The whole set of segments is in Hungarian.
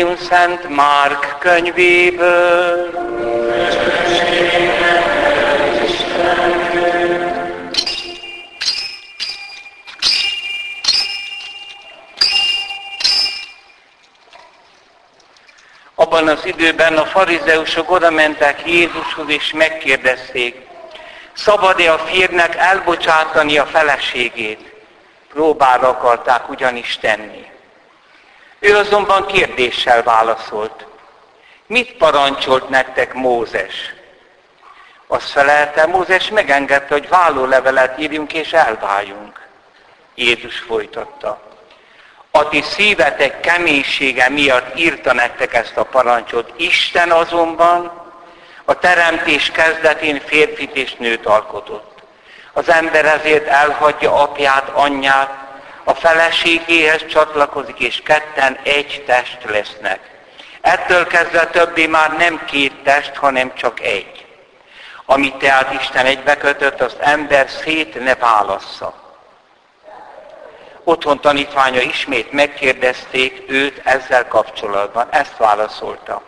Evangélium Szent Márk könyvéből. Abban az időben a farizeusok oda mentek Jézushoz és megkérdezték, szabad-e a férnek elbocsátani a feleségét? Próbára akarták ugyanis tenni. Ő azonban kérdéssel válaszolt. Mit parancsolt nektek Mózes? Azt felelte, Mózes megengedte, hogy vállólevelet írjunk és elváljunk. Jézus folytatta. A ti szívetek keménysége miatt írta nektek ezt a parancsot. Isten azonban a teremtés kezdetén férfit és nőt alkotott. Az ember ezért elhagyja apját, anyját, a feleségéhez csatlakozik, és ketten egy test lesznek. Ettől kezdve többé már nem két test, hanem csak egy. Amit tehát Isten egybekötött, azt ember szét ne válassza. Otthon tanítványa ismét megkérdezték őt ezzel kapcsolatban. Ezt válaszolta.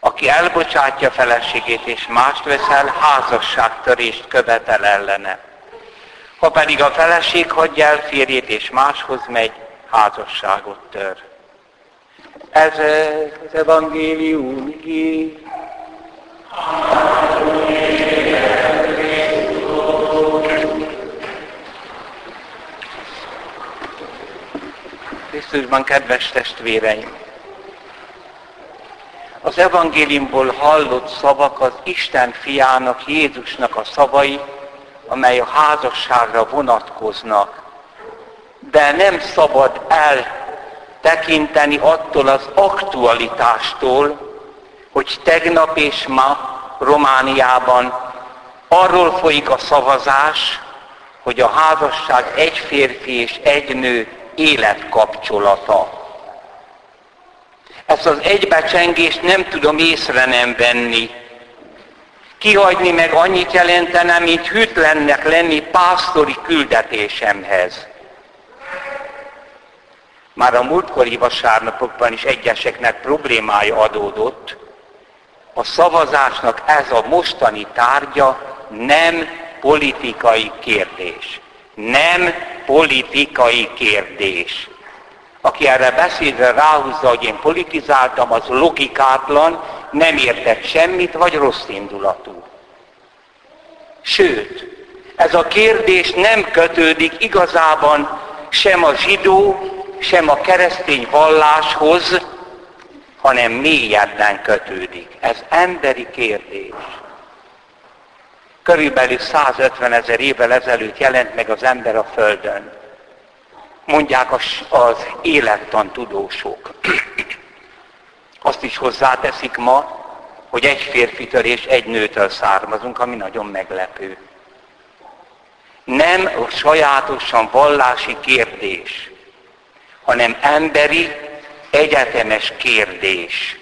Aki elbocsátja feleségét és mást veszel, házasságtörést követel ellene. Ha pedig a feleség hagyja el férjét és máshoz megy, házasságot tör. Ez az evangélium igé. Krisztusban kedves testvéreim! Az evangéliumból hallott szavak az Isten fiának, Jézusnak a szavai, amely a házasságra vonatkoznak. De nem szabad eltekinteni attól az aktualitástól, hogy tegnap és ma Romániában arról folyik a szavazás, hogy a házasság egy férfi és egy nő életkapcsolata. Ezt az egybecsengést nem tudom észre nem venni. Kihagyni meg annyit jelentene, mint hűtlennek lenni pásztori küldetésemhez. Már a múltkori vasárnapokban is egyeseknek problémája adódott. A szavazásnak ez a mostani tárgya nem politikai kérdés. Nem politikai kérdés. Aki erre beszédre ráhúzza, hogy én politizáltam, az logikátlan, nem értett semmit, vagy rossz indulatú. Sőt, ez a kérdés nem kötődik igazában sem a zsidó, sem a keresztény valláshoz, hanem mélyebben kötődik. Ez emberi kérdés. Körülbelül 150 ezer évvel ezelőtt jelent meg az ember a Földön. Mondják az élettan tudósok. Azt is hozzáteszik ma, hogy egy férfitől és egy nőtől származunk, ami nagyon meglepő. Nem sajátosan vallási kérdés, hanem emberi, egyetemes kérdés.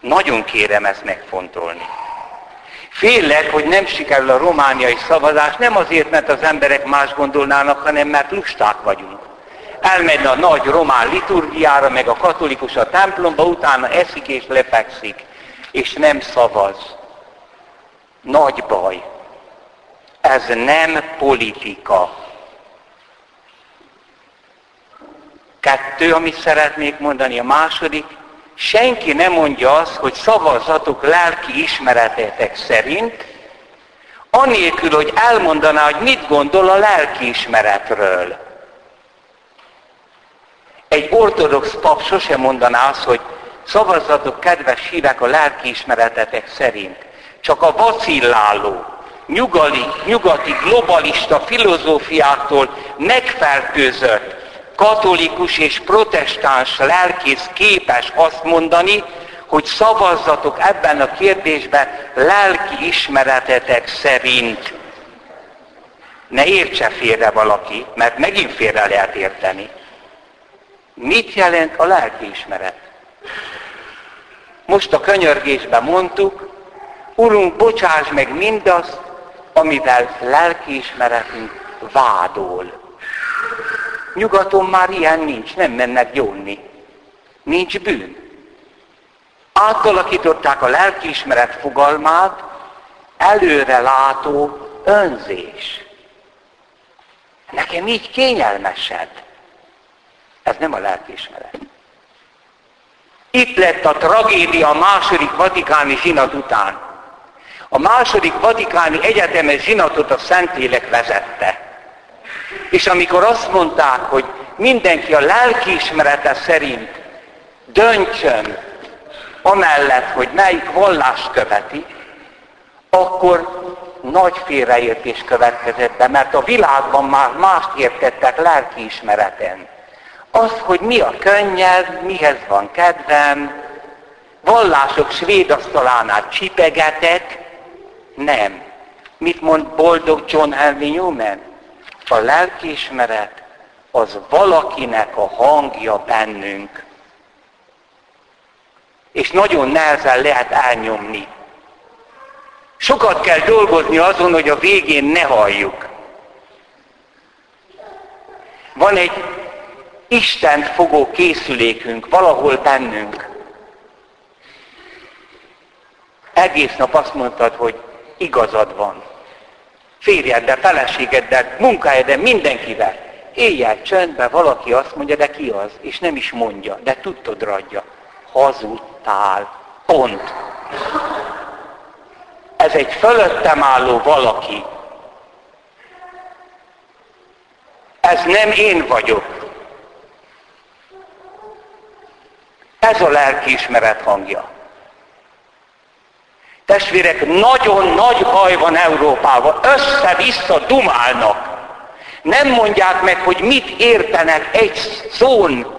Nagyon kérem ezt megfontolni. Félek, hogy nem sikerül a romániai szavazás, nem azért, mert az emberek más gondolnának, hanem mert lusták vagyunk. Elmegy a nagy román liturgiára, meg a katolikus a templomba, utána eszik és lefekszik, és nem szavaz. Nagy baj. Ez nem politika. Kettő, amit szeretnék mondani. A második, senki nem mondja azt, hogy szavazatok lelki ismeretetek szerint, anélkül, hogy elmondaná, hogy mit gondol a lelki ismeretről. Egy ortodox pap sosem mondaná azt, hogy szavazatok kedves hívek a lelki ismeretetek szerint. Csak a vacilláló, nyugali, nyugati globalista filozófiától megfertőzött katolikus és protestáns lelkész képes azt mondani, hogy szavazzatok ebben a kérdésben lelki ismeretetek szerint. Ne értse félre valaki, mert megint félre lehet érteni. Mit jelent a lelki ismeret? Most a könyörgésben mondtuk, Urunk, bocsáss meg mindazt, amivel lelkiismeretünk vádol. Nyugaton már ilyen nincs, nem mennek gyónni. nincs bűn. Átalakították a lelkiismeret fogalmát, előre látó önzés. Nekem így kényelmesebb. Ez nem a lelkiismeret. Itt lett a tragédia a második vatikáni zsinat után. A második vatikáni egyetemes zsinatot a Szentlélek vezette. És amikor azt mondták, hogy mindenki a lelkiismerete szerint döntsön amellett, hogy melyik vallást követi, akkor nagy félreértés következett be, mert a világban már mást értettek lelkiismereten. Az, hogy mi a könnyed, mihez van kedvem, vallások svéd asztalánál csipegetek, nem. Mit mond boldog John Henry Newman? A lelkiismeret az valakinek a hangja bennünk. És nagyon nehezen lehet elnyomni. Sokat kell dolgozni azon, hogy a végén ne halljuk. Van egy Isten fogó készülékünk valahol bennünk. Egész nap azt mondtad, hogy igazad van. Férjeddel, feleségeddel, munkájáddal, mindenkivel. Éjjel csöndben valaki azt mondja, de ki az? És nem is mondja, de tudtod adja. Hazudtál. Pont. Ez egy fölöttem álló valaki. Ez nem én vagyok. Ez a lelkiismeret hangja. Testvérek, nagyon nagy baj van Európában. Össze-vissza dumálnak. Nem mondják meg, hogy mit értenek egy szón.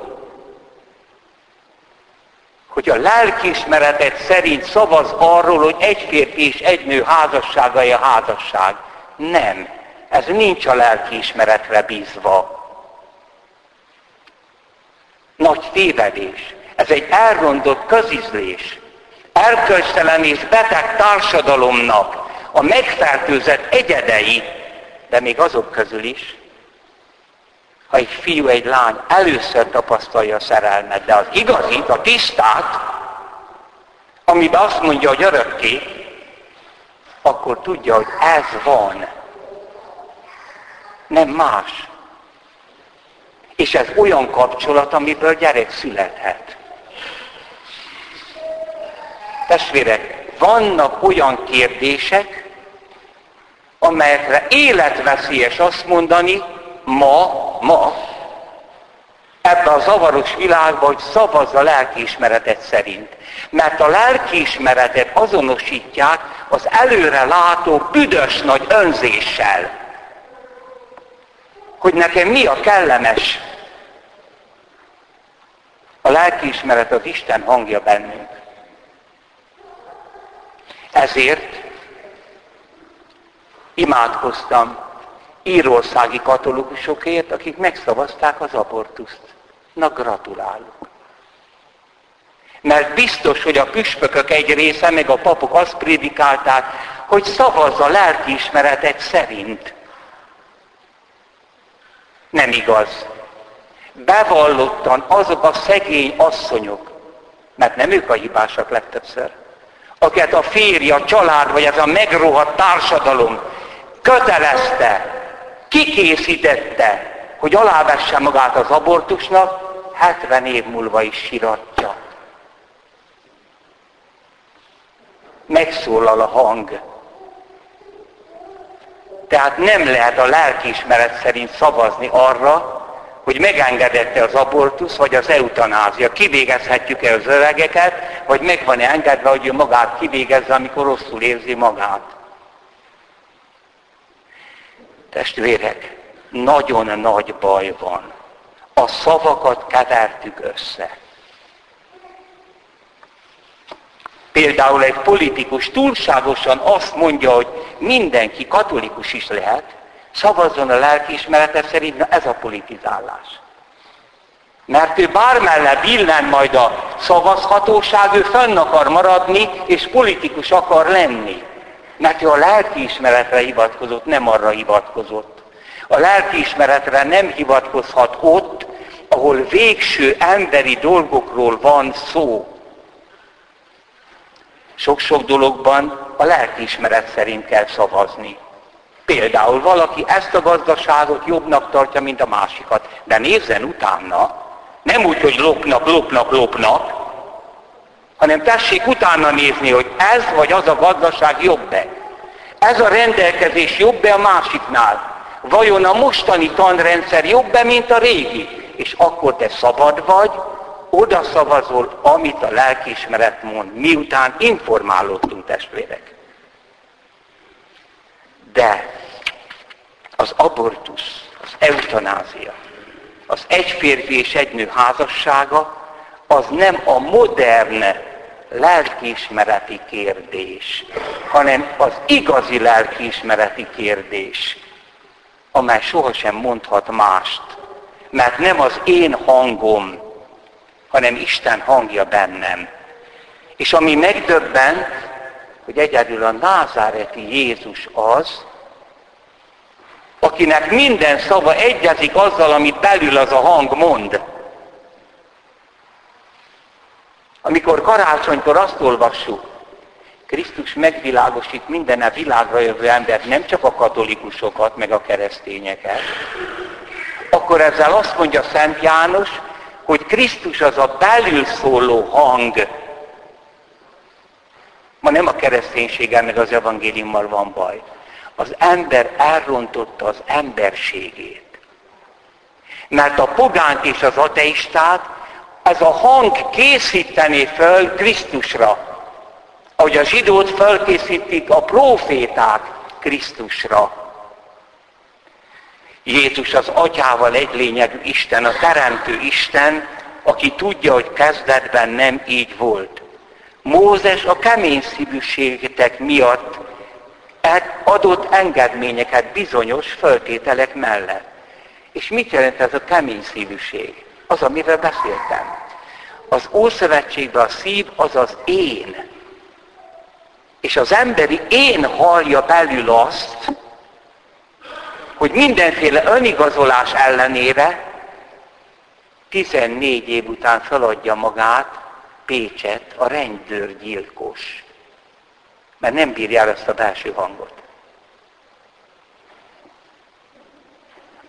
Hogy a lelkiismeretet szerint szavaz arról, hogy egy férfi és egy nő házassága a házasság. Nem. Ez nincs a lelkiismeretre bízva. Nagy tévedés. Ez egy elrondott közizlés erkölcstelen és beteg társadalomnak a megfertőzett egyedei, de még azok közül is, ha egy fiú, egy lány először tapasztalja a szerelmet, de az igazit, a tisztát, amiben azt mondja, hogy örökké, akkor tudja, hogy ez van. Nem más. És ez olyan kapcsolat, amiből gyerek születhet. Testvérek, vannak olyan kérdések, amelyekre életveszélyes azt mondani, ma, ma, ebben a zavaros világban, hogy szavazz a lelkiismeretet szerint. Mert a lelkiismeretet azonosítják az előre látó büdös nagy önzéssel. Hogy nekem mi a kellemes. A lelkiismeret az Isten hangja bennünk. Ezért imádkoztam írországi katolikusokért, akik megszavazták az abortuszt. Na gratulálok. Mert biztos, hogy a püspökök egy része, meg a papok azt prédikálták, hogy szavazza a lelkiismeretet szerint. Nem igaz. Bevallottan azok a szegény asszonyok, mert nem ők a hibásak legtöbbször, akiket a férje, a család, vagy ez a megrohadt társadalom kötelezte, kikészítette, hogy alávesse magát az abortusnak, 70 év múlva is siratja. Megszólal a hang. Tehát nem lehet a lelkiismeret szerint szavazni arra, hogy megengedette az abortusz, vagy az eutanázia. Kivégezhetjük-e az öregeket, vagy meg van-e engedve, hogy ő magát kivégezze, amikor rosszul érzi magát. Testvérek, nagyon nagy baj van. A szavakat kevertük össze. Például egy politikus túlságosan azt mondja, hogy mindenki katolikus is lehet, Szavazzon a lelkiismerete szerint, na ez a politizálás. Mert ő bármelle billen majd a szavazhatóság, ő fönn akar maradni, és politikus akar lenni. Mert ő a lelkiismeretre hivatkozott, nem arra hivatkozott. A lelkiismeretre nem hivatkozhat ott, ahol végső emberi dolgokról van szó. Sok-sok dologban a lelkiismeret szerint kell szavazni. Például valaki ezt a gazdaságot jobbnak tartja, mint a másikat, de nézzen utána, nem úgy, hogy lopnak, lopnak, lopnak, hanem tessék utána nézni, hogy ez vagy az a gazdaság jobb-e. Ez a rendelkezés jobb-e a másiknál? Vajon a mostani tanrendszer jobb-e, mint a régi? És akkor te szabad vagy, oda szavazol, amit a lelkiismeret mond, miután informálódtunk testvérek. De az abortusz, az eutanázia, az egy férfi és egy nő házassága, az nem a modern lelkiismereti kérdés, hanem az igazi lelkiismereti kérdés, amely sohasem mondhat mást, mert nem az én hangom, hanem Isten hangja bennem. És ami megdöbbent, hogy egyedül a názáreti Jézus az, akinek minden szava egyezik azzal, amit belül az a hang mond. Amikor karácsonykor azt olvassuk, Krisztus megvilágosít minden a világra jövő embert, nem csak a katolikusokat, meg a keresztényeket, akkor ezzel azt mondja Szent János, hogy Krisztus az a belül szóló hang. Ma nem a kereszténységgel meg az evangéliummal van baj. Az ember elrontotta az emberségét. Mert a pogánt és az ateistát ez a hang készítené föl Krisztusra. Ahogy a zsidót felkészítik a proféták Krisztusra. Jézus az atyával egy lényegű Isten, a teremtő Isten, aki tudja, hogy kezdetben nem így volt. Mózes a kemény szívűségek miatt adott engedményeket bizonyos föltételek mellett. És mit jelent ez a kemény szívűség? Az, amiről beszéltem. Az Ószövetségben a szív az az én. És az emberi én hallja belül azt, hogy mindenféle önigazolás ellenére 14 év után feladja magát Pécset, a gyilkos. Mert nem bírja el ezt a belső hangot.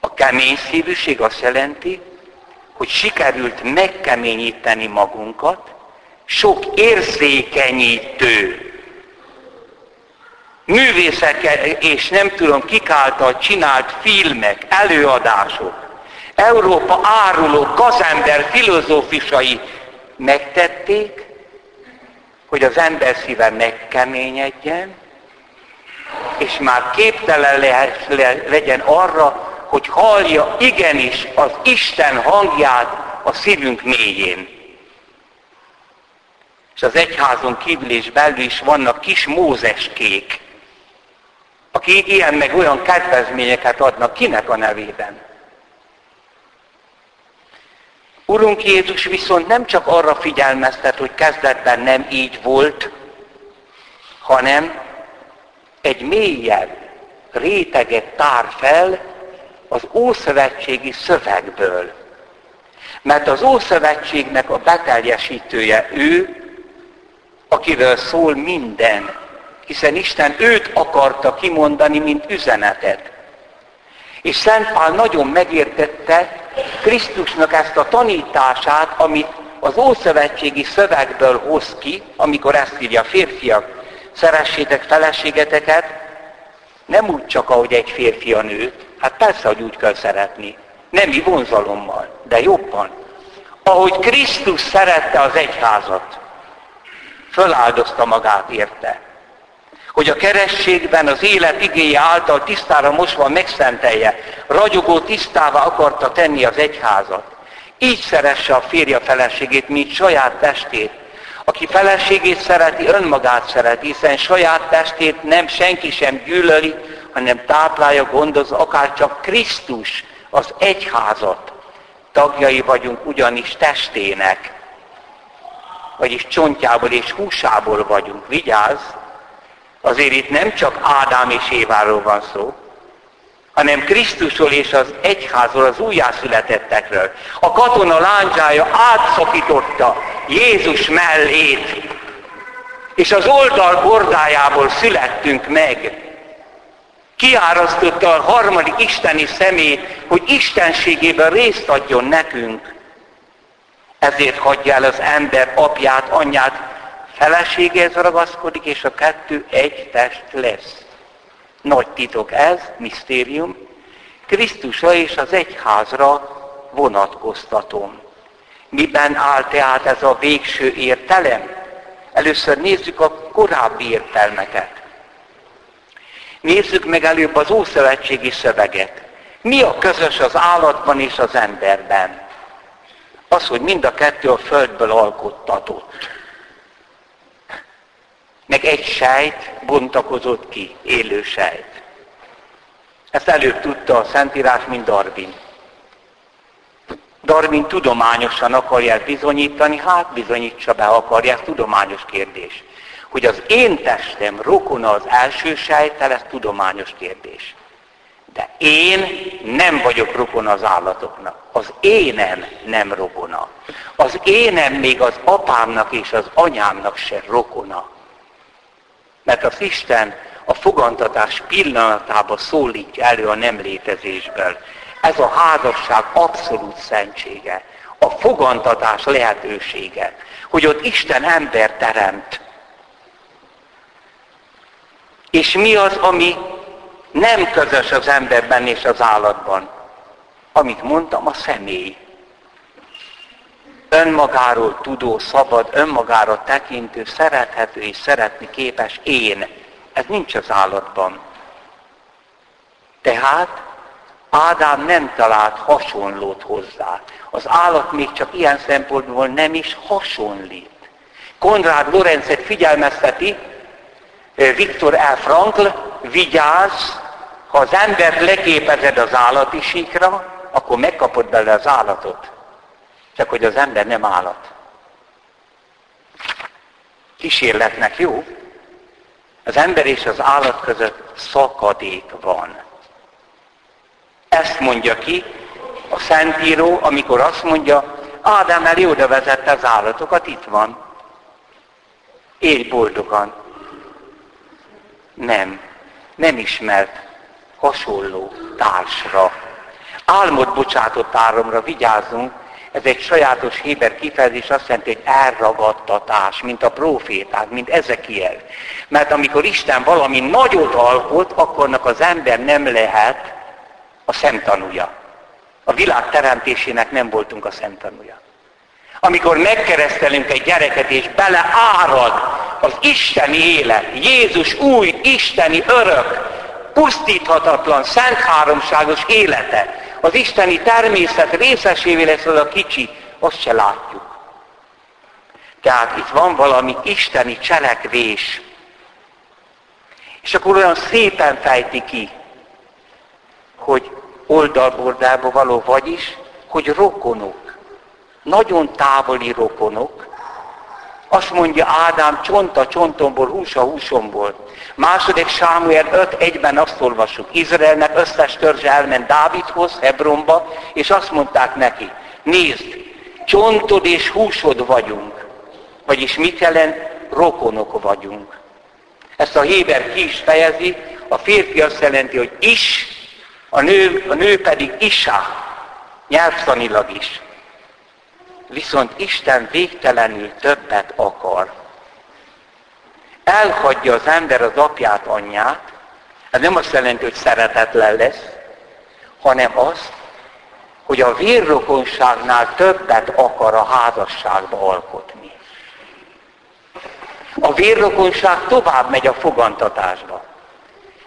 A kemény szívűség azt jelenti, hogy sikerült megkeményíteni magunkat, sok érzékenyítő művészek és nem tudom kik által csinált filmek, előadások, Európa áruló gazember filozófisai megtették, hogy az ember szíve megkeményedjen, és már képtelen le, le, legyen arra, hogy hallja igenis az Isten hangját a szívünk mélyén. És az egyházon kívül és belül is vannak kis mózeskék, akik ilyen meg olyan kedvezményeket adnak, kinek a nevében. Urunk Jézus viszont nem csak arra figyelmeztet, hogy kezdetben nem így volt, hanem egy mélyebb réteget tár fel az Ószövetségi szövegből. Mert az Ószövetségnek a beteljesítője ő, akiről szól minden, hiszen Isten őt akarta kimondani, mint üzenetet. És Szent Pál nagyon megértette Krisztusnak ezt a tanítását, amit az Ószövetségi szövegből hoz ki, amikor ezt írja, férfiak, szeressétek feleségeteket, nem úgy csak, ahogy egy férfi a nőt, hát persze, hogy úgy kell szeretni, nemi vonzalommal, de jobban. Ahogy Krisztus szerette az egyházat, föláldozta magát érte hogy a kerességben az élet igéje által tisztára mosva megszentelje, ragyogó tisztává akarta tenni az egyházat. Így szeresse a férja feleségét, mint saját testét. Aki feleségét szereti, önmagát szereti, hiszen saját testét nem senki sem gyűlöli, hanem táplálja, gondoz, akár csak Krisztus, az egyházat. Tagjai vagyunk ugyanis testének, vagyis csontjából és húsából vagyunk. Vigyázz, Azért itt nem csak Ádám és Éváról van szó, hanem Krisztusról és az egyházról, az újjászületettekről. A katona lándzsája átszakította Jézus mellét, és az oldal bordájából születtünk meg. Kiárasztotta a harmadik isteni szemét, hogy istenségében részt adjon nekünk. Ezért hagyja el az ember apját, anyját, feleséghez ragaszkodik, és a kettő egy test lesz. Nagy titok ez, misztérium. Krisztusra és az egyházra vonatkoztatom. Miben áll tehát ez a végső értelem? Először nézzük a korábbi értelmeket. Nézzük meg előbb az Ószövetségi szöveget. Mi a közös az állatban és az emberben? Az, hogy mind a kettő a földből alkottatott. Meg egy sejt bontakozott ki, élő sejt. Ezt előbb tudta a Szentírás, mint Darwin. Darwin tudományosan akarja bizonyítani, hát bizonyítsa be, akarja, ez tudományos kérdés. Hogy az én testem rokona az első sejtel, ez tudományos kérdés. De én nem vagyok rokona az állatoknak. Az énem nem rokona. Az énem még az apámnak és az anyámnak se rokona. Mert az Isten a fogantatás pillanatában szólítja elő a nem létezésből. Ez a házasság abszolút szentsége. A fogantatás lehetősége. Hogy ott Isten ember teremt. És mi az, ami nem közös az emberben és az állatban? Amit mondtam, a személy. Önmagáról tudó, szabad, önmagára tekintő, szerethető és szeretni képes én. Ez nincs az állatban. Tehát Ádám nem talált hasonlót hozzá. Az állat még csak ilyen szempontból nem is hasonlít. Konrád Lorenzet figyelmezteti, Viktor L. Frankl, vigyázz, ha az embert leképezed az állati síkra, akkor megkapod bele az állatot. Csak hogy az ember nem állat. Kísérletnek jó. Az ember és az állat között szakadék van. Ezt mondja ki a Szentíró, amikor azt mondja, Ádám elé oda vezette az állatokat, itt van. Élj boldogan. Nem, nem ismert hasonló társra. Álmod bocsátott áramra, vigyázzunk, ez egy sajátos héber kifejezés, azt jelenti, hogy elragadtatás, mint a proféták, mint Ezekiel. Mert amikor Isten valami nagyot alkot, akkornak az ember nem lehet a szemtanúja. A világ teremtésének nem voltunk a szemtanúja. Amikor megkeresztelünk egy gyereket, és beleárad az isteni élet, Jézus új, isteni örök, pusztíthatatlan, szent háromságos élete, az isteni természet részesévé lesz az a kicsi, azt se látjuk. Tehát itt van valami isteni cselekvés. És akkor olyan szépen fejti ki, hogy oldalbordába való vagyis, hogy rokonok. Nagyon távoli rokonok. Azt mondja Ádám, csonta csontomból, húsa húsomból. Második Sámuel 5 egyben azt olvassuk. Izraelnek összes törzse elment Dávidhoz, Hebronba, és azt mondták neki, nézd, csontod és húsod vagyunk. Vagyis mit jelent? Rokonok vagyunk. Ezt a Héber ki is fejezi, a férfi azt jelenti, hogy is, a nő, a nő pedig isa, nyelvszanilag is. Viszont Isten végtelenül többet akar. Elhagyja az ember az apját, anyját, ez nem azt jelenti, hogy szeretetlen lesz, hanem azt, hogy a vérrokonságnál többet akar a házasságba alkotni. A vérrokonság tovább megy a fogantatásba.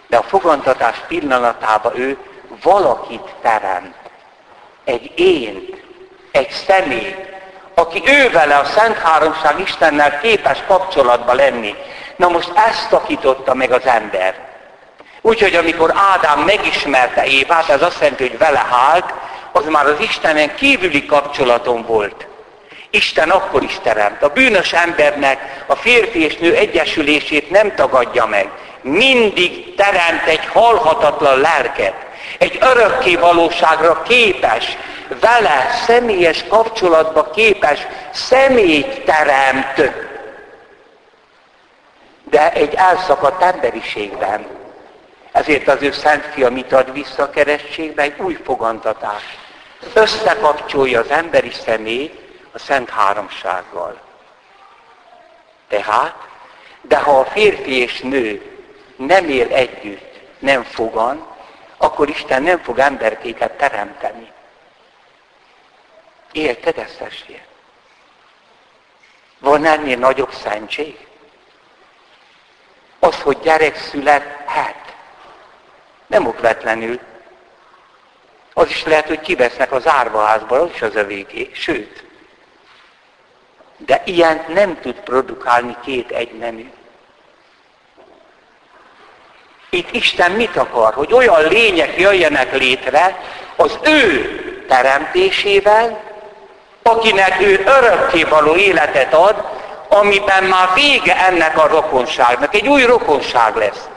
De a fogantatás pillanatában ő valakit teremt. Egy én, egy személy, aki ővele a Szent Háromság Istennel képes kapcsolatba lenni. Na most ezt takította meg az ember. Úgyhogy amikor Ádám megismerte Évát, ez azt jelenti, hogy vele hált, az már az Istenen kívüli kapcsolaton volt. Isten akkor is teremt. A bűnös embernek a férfi és nő egyesülését nem tagadja meg. Mindig teremt egy halhatatlan lelket egy örökké valóságra képes, vele személyes kapcsolatba képes személyt teremt. De egy elszakadt emberiségben. Ezért az ő szent fia mit ad vissza a keresztségbe? Egy új fogantatást. Összekapcsolja az emberi személyt a szent háromsággal. Tehát, de ha a férfi és nő nem él együtt, nem fogan, akkor Isten nem fog emberkéket teremteni. Érted ezt, testvér? Van ennél nagyobb szentség? Az, hogy gyerek születhet. Nem okvetlenül. Az is lehet, hogy kivesznek az árvaházból, az is az övéké. Sőt, de ilyen nem tud produkálni két egynemű. Itt Isten mit akar? Hogy olyan lények jöjjenek létre az ő teremtésével, akinek ő örökké való életet ad, amiben már vége ennek a rokonságnak. Egy új rokonság lesz.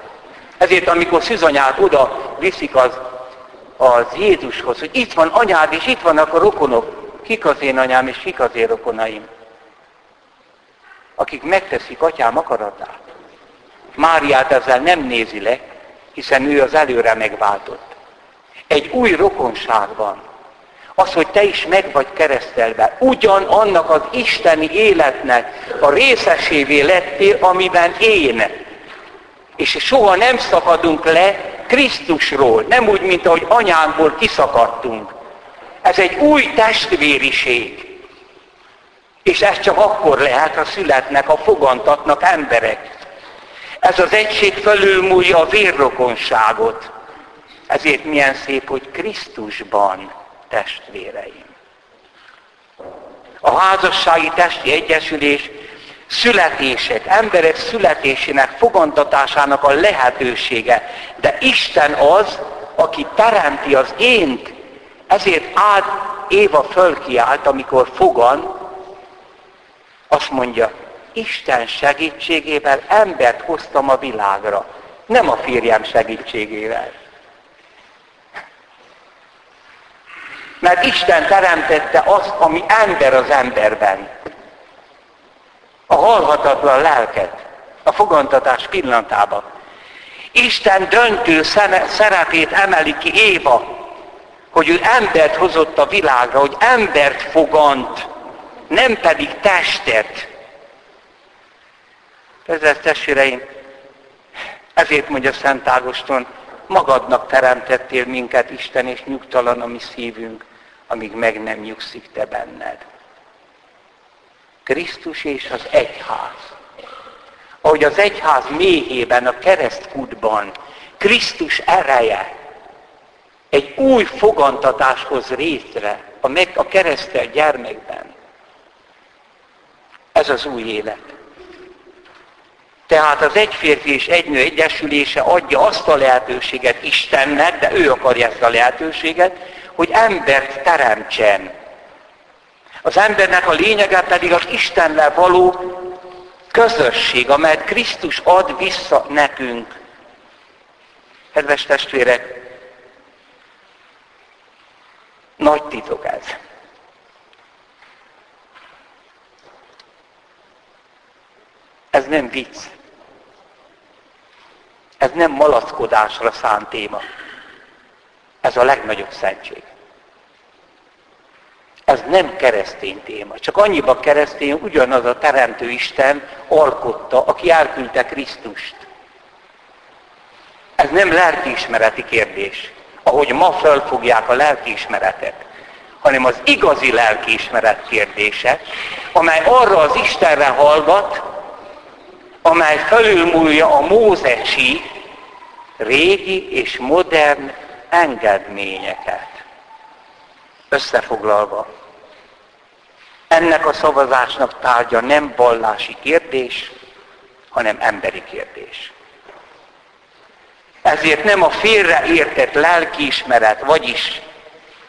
Ezért, amikor szüzanyát oda viszik az, az Jézushoz, hogy itt van anyád, és itt vannak a rokonok. Kik az én anyám, és kik az én rokonaim? Akik megteszik atyám akaratát. Máriát ezzel nem nézi le, hiszen ő az előre megváltott. Egy új rokonság van. Az, hogy te is meg vagy keresztelve, ugyan annak az isteni életnek a részesévé lettél, amiben én. És soha nem szakadunk le Krisztusról, nem úgy, mint ahogy anyánkból kiszakadtunk. Ez egy új testvériség. És ez csak akkor lehet, ha születnek, ha fogantatnak emberek. Ez az egység fölülmúlja a vérrokonságot. Ezért milyen szép, hogy Krisztusban testvéreim. A házassági testi egyesülés születések, emberek születésének, fogantatásának a lehetősége. De Isten az, aki teremti az ént, ezért át Éva fölkiált, amikor fogan, azt mondja, Isten segítségével embert hoztam a világra, nem a férjem segítségével. Mert Isten teremtette azt, ami ember az emberben. A halhatatlan lelket, a fogantatás pillanatában. Isten döntő szerepét emeli ki Éva, hogy ő embert hozott a világra, hogy embert fogant, nem pedig testet. Ezzel testvéreim, ezért mondja Szent Ágoston, magadnak teremtettél minket, Isten, és nyugtalan a mi szívünk, amíg meg nem nyugszik te benned. Krisztus és az egyház. Ahogy az egyház méhében, a keresztkutban Krisztus ereje egy új fogantatáshoz részre a, meg, a keresztel gyermekben. Ez az új élet. Tehát az egy férfi és egy nő egyesülése adja azt a lehetőséget Istennek, de ő akarja ezt a lehetőséget, hogy embert teremtsen. Az embernek a lényege pedig az Istennel való közösség, amelyet Krisztus ad vissza nekünk. Kedves testvérek, nagy titok ez. Ez nem vicc. Ez nem malackodásra szánt téma. Ez a legnagyobb szentség. Ez nem keresztény téma. Csak annyiban keresztény, ugyanaz a Teremtő Isten alkotta, aki elküldte Krisztust. Ez nem lelkiismereti kérdés, ahogy ma felfogják a lelkiismeretet, hanem az igazi lelkiismeret kérdése, amely arra az Istenre hallgat, amely felülmúlja a mózesi régi és modern engedményeket. Összefoglalva, ennek a szavazásnak tárgya nem vallási kérdés, hanem emberi kérdés. Ezért nem a félreértett lelkiismeret, vagyis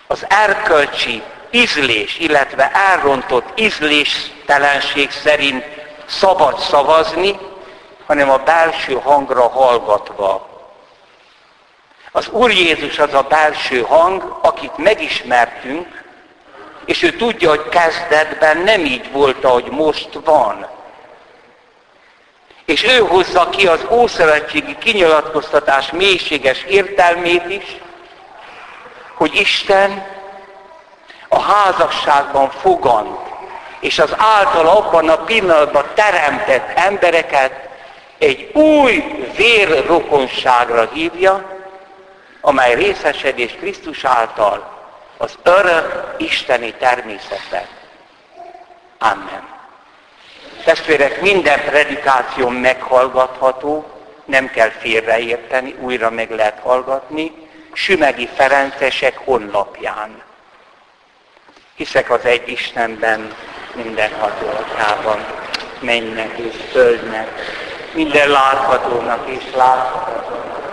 az erkölcsi ízlés, illetve elrontott ízléstelenség szerint szabad szavazni, hanem a belső hangra hallgatva Az Úr Jézus az a belső hang, akit megismertünk, és ő tudja, hogy kezdetben nem így volt, ahogy most van. És ő hozza ki az ószövetségi kinyilatkoztatás mélységes értelmét is, hogy Isten a házasságban fogant, és az által abban a pillanatban teremtett embereket egy új vérrokonságra hívja, amely részesedés Krisztus által az örök isteni természetben. Amen. Testvérek, minden predikáció meghallgatható, nem kell félreérteni, újra meg lehet hallgatni, Sümegi Ferencesek honlapján. Hiszek az egy Istenben, minden hatólatában, mennek és földnek, minden láthatónak és láthatónak